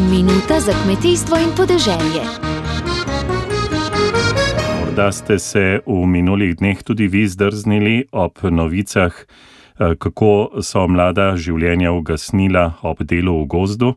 Minuta za kmetijstvo in podeželje. Morda ste se v minulih dneh tudi vi zdrznili ob novicah, eh, kako so mlada življenja ugasnila ob delu v gozdu.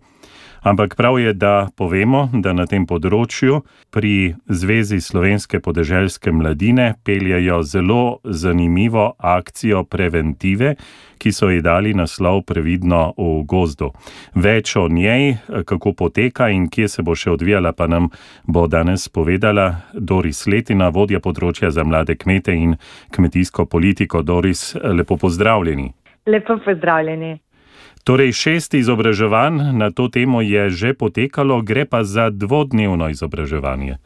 Ampak prav je, da povemo, da na tem področju pri Zvezi slovenske podeželske mladine peljajo zelo zanimivo akcijo preventive, ki so ji dali naslov Previdno v gozdu. Več o njej, kako poteka in kje se bo še odvijala, pa nam bo danes povedala Doris Letina, vodja področja za mlade kmete in kmetijsko politiko. Doris, lepo pozdravljeni. Lepo pozdravljeni. Torej, šest izobraževanj na to temo je že potekalo, gre pa za dvodnevno izobraževanje.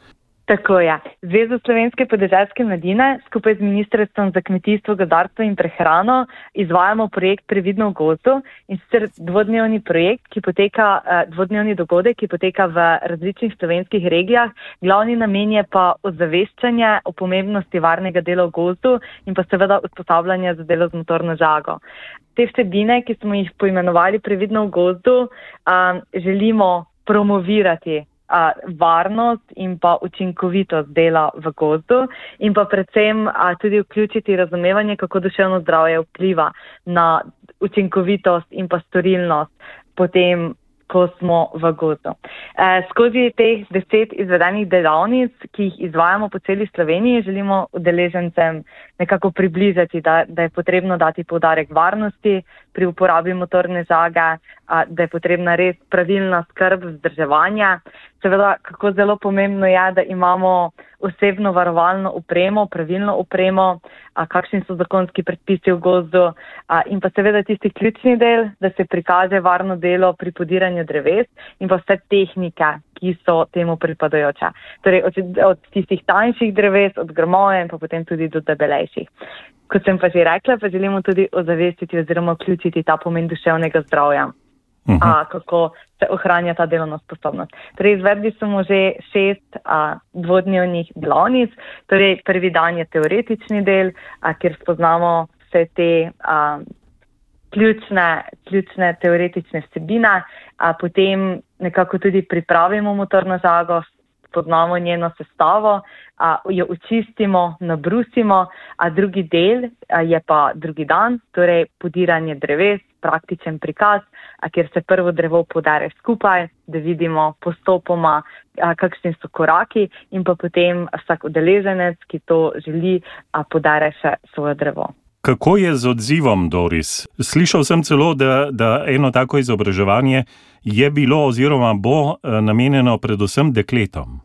Tako je. Zveza slovenske podeželske mladine skupaj z Ministrstvom za kmetijstvo, gozdarstvo in prehrano izvajamo projekt Previdno v gozdu in sicer dvodnevni projekt, ki poteka, eh, dvodnevni dogodek, ki poteka v različnih slovenskih regijah. Glavni namen je pa ozaveščanje o pomembnosti varnega dela v gozdu in pa seveda usposabljanje za delo z motorno žago te vsebine, ki smo jih poimenovali previdno v gozdu, um, želimo promovirati uh, varnost in pa učinkovitost dela v gozdu in pa predvsem uh, tudi vključiti razumevanje, kako duševno zdravje vpliva na učinkovitost in pa storilnost potem ko smo v gozdu. E, skozi teh deset izvedenih delavnic, ki jih izvajamo po celi Sloveniji, želimo udeležencem nekako približati, da, da je potrebno dati povdarek varnosti pri uporabi motorne žage, a, da je potrebna res pravilna skrb vzdrževanja. Seveda, kako zelo pomembno je, da imamo osebno varovalno upremo, pravilno upremo, a, kakšni so zakonski predpisi v gozdu a, in pa seveda tisti ključni del, da se prikaže varno delo pri podiranju dreves in pa vse tehnike, ki so temu pripadajoče. Torej od, od tistih tanjših dreves, od grmoje in pa potem tudi do debelejših. Kot sem pa že rekla, pa želimo tudi ozavestiti oziroma vključiti ta pomen duševnega zdravja. Uh -huh. a, kako se ohranja ta delovna sposobnost. Torej, izvedli smo že šest a, dvodnevnih delavnic. Torej, prvi dan je teoretični del, a, kjer spoznamo vse te a, ključne, ključne teoretične vsebine, a potem nekako tudi pripravimo motorno žago, spoznamo njeno sestavo, a, jo očistimo, nabrusimo, a drugi del a, je pa drugi dan, torej podiranje dreves, praktičen prikaz, a, kjer se prvo drevo podare skupaj, da vidimo postopoma, a, kakšni so koraki in pa potem vsak udeleženec, ki to želi, a, podare še svoje drevo. Kako je z odzivom, Doris? Slišal sem celo, da, da eno tako izobraževanje je bilo oziroma bo namenjeno predvsem dekletom.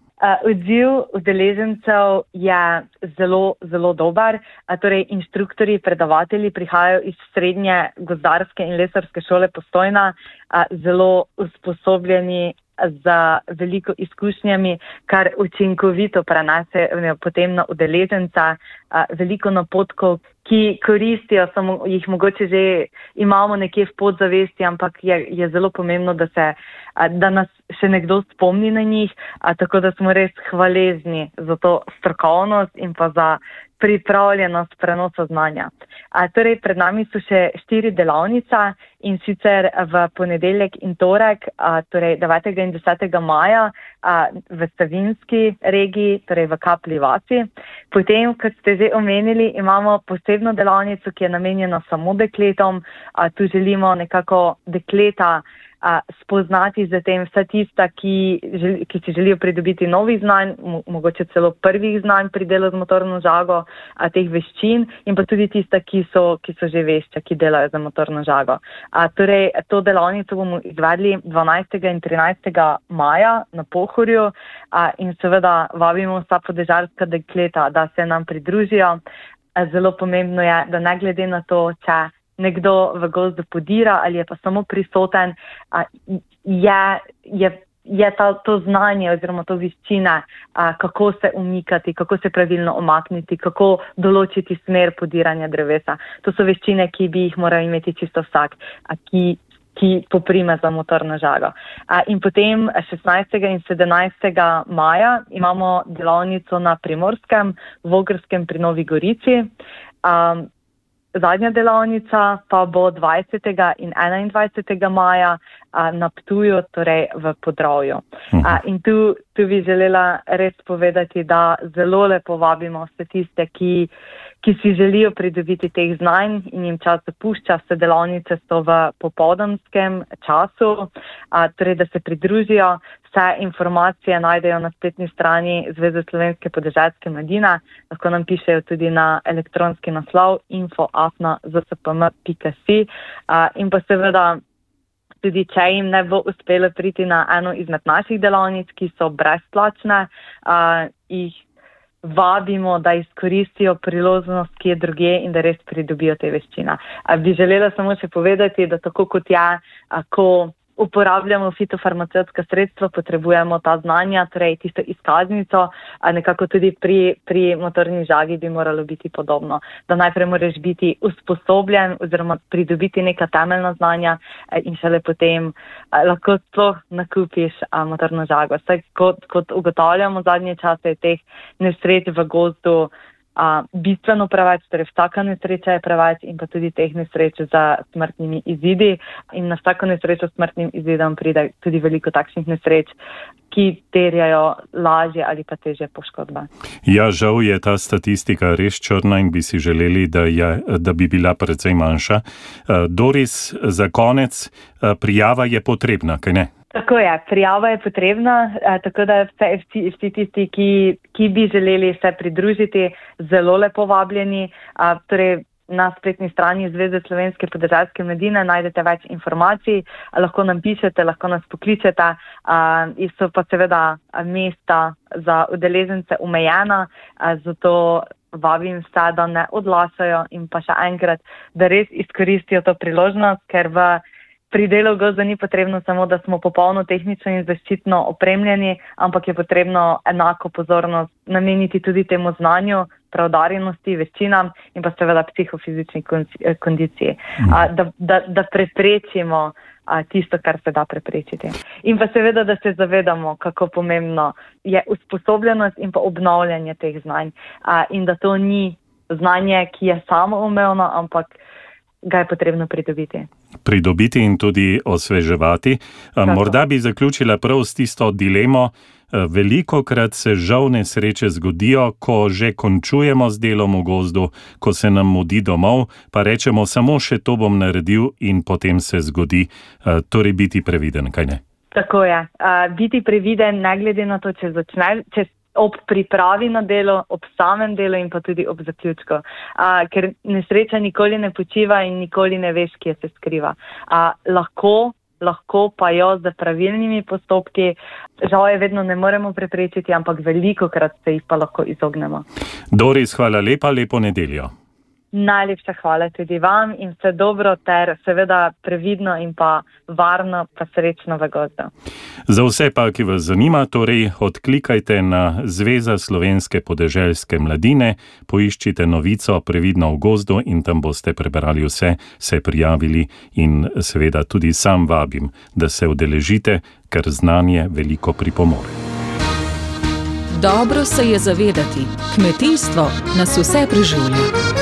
Odziv udeležencev je zelo, zelo dober. Torej, inštruktori, predavatelji prihajajo iz srednje gozdarske in lesarske šole postojna, zelo usposobljeni z veliko izkušnjami, kar učinkovito prenese potem na udeleženca, veliko napotkov, ki koristijo, samo jih mogoče že imamo nekje v podzavesti, ampak je, je zelo pomembno, da, se, da nas še nekdo spomni na njih, tako da smo res hvaležni za to strokovnost in pa za pripravljenost prenosa znanja. Torej, pred nami so še štiri delavnice in sicer v ponedeljek in torek, torej 9. in 10. maja v Savinski regiji, torej v Kapli vasi. Potem, kot ste že omenili, imamo posebno delavnico, ki je namenjena samo dekletom. Tu želimo nekako dekleta a, spoznati za tem vsa tista, ki, želi, ki si želijo pridobiti novih znanj, mo, mogoče celo prvih znanj pri delu z motorno žago, a, teh veščin in pa tudi tista, ki so, ki so že vešča, ki delajo za motorno žago. A, torej, to delavnico bomo izvedli 12. in 13. maja na Pohorju a, in seveda vabimo vsa podežarska dekleta, da se nam pridružijo. A, zelo pomembno je, da ne glede na to, če nekdo v gozdu podira ali je pa samo prisoten, je, je, je ta, to znanje oziroma to viščina, kako se umikati, kako se pravilno omakniti, kako določiti smer podiranja drevesa. To so veščine, ki bi jih moral imeti čisto vsak, ki, ki poprime za motorno žago. In potem 16. in 17. maja imamo delavnico na Primorskem, v Ogrskem pri Novi Gorici. Um, zadnja delavnica pa bo 20. in 21. maja na Ptuju, torej v Podravju. Mhm. In tu, tu bi želela res povedati, da zelo lepo vabimo vse tiste, ki, ki si želijo pridobiti teh znanj in jim čas dopušča, vse delavnice so v popoldanskem času, torej da se pridružijo. Vse informacije najdejo na spletni strani Zveze slovenske podeželske mladine, lahko nam pišejo tudi na elektronski naslov info.afna.zpm.si in pa seveda tudi, če jim ne bo uspelo priti na eno izmed naših delavnic, ki so brezplačne, jih vabimo, da izkoristijo priložnost, ki je druge in da res pridobijo te veščine. Bi želela samo še povedati, da tako kot je, ko uporabljamo fitofarmacevtska sredstva, potrebujemo ta znanja, torej tisto izkaznico, a nekako tudi pri, pri motorni žagi bi moralo biti podobno. Da najprej moraš biti usposobljen oziroma pridobiti neka temeljna znanja in šele potem lahko to nakupiš motorno žago. Saj kot, kot ugotavljamo zadnje čase teh nesreč v gozdu, a, bistveno preveč, torej vsaka nesreča je preveč in pa tudi teh nesreč za smrtnimi izidi. In na vsako nesrečo s smrtnim izidom pride tudi veliko takšnih nesreč, ki terjajo lažje ali pa teže poškodbe. Ja, žal je ta statistika res črna in bi si želeli, da, je, da bi bila precej manjša. Doris, za konec, prijava je potrebna, kaj ne? Tako je, prijava je potrebna, tako da vse, vsi, vsi tisti, ki, ki bi želeli se pridružiti, zelo lepo vabljeni. Torej, na spletni strani Zveze slovenske podeželske medine najdete več informacij, lahko nam pišete, lahko nas pokličete. So pa seveda mesta za udeležence omejena, zato vabim vse, da ne odlašajo in pa še enkrat, da res izkoristijo to priložnost, ker v pri delu gozda ni potrebno samo, da smo popolno tehnično in zaščitno opremljeni, ampak je potrebno enako pozornost nameniti tudi temu znanju, pravdarjenosti, veščinam in pa seveda psihofizični kondiciji, a, da, da, da preprečimo a, tisto, kar se da preprečiti. In pa seveda, da se zavedamo, kako pomembno je usposobljenost in pa obnavljanje teh znanj. A, in da to ni znanje, ki je samoumevno, ampak ga je potrebno pridobiti. Pridobiti in tudi osveževati. Tako. Morda bi zaključila prav s tisto dilemo. Veliko krat se žal nesreče zgodijo, ko že končujemo z delom v gozdu, ko se nam mudi domov, pa rečemo, samo še to bom naredil, in potem se zgodi. Torej, biti previden, kaj ne? Tako je. Uh, biti previden, ne glede na to, če začneš, če ob pripravi na delo, ob samem delu in pa tudi ob zaključku. Uh, ker nesreča nikoli ne počiva in nikoli ne veš, kje se skriva. Uh, lahko, lahko pa jo z pravilnimi postopki, žal je vedno ne moremo preprečiti, ampak veliko krat se jih pa lahko izognemo. Doris, hvala lepa, lepo nedeljo. Najlepša hvala tudi vam in vse dobro, ter seveda previdno in pa varno, pa srečno v gozdu. Za vse pa, ki vas zanima, torej odklikajte na Zveza slovenske podeželske mladine, poiščite novico Previdno v gozdu in tam boste prebrali vse, se prijavili in seveda tudi sam vabim, da se udeležite, ker znanje veliko pripomore. Dobro se je zavedati, kmetijstvo nas vse preživlja.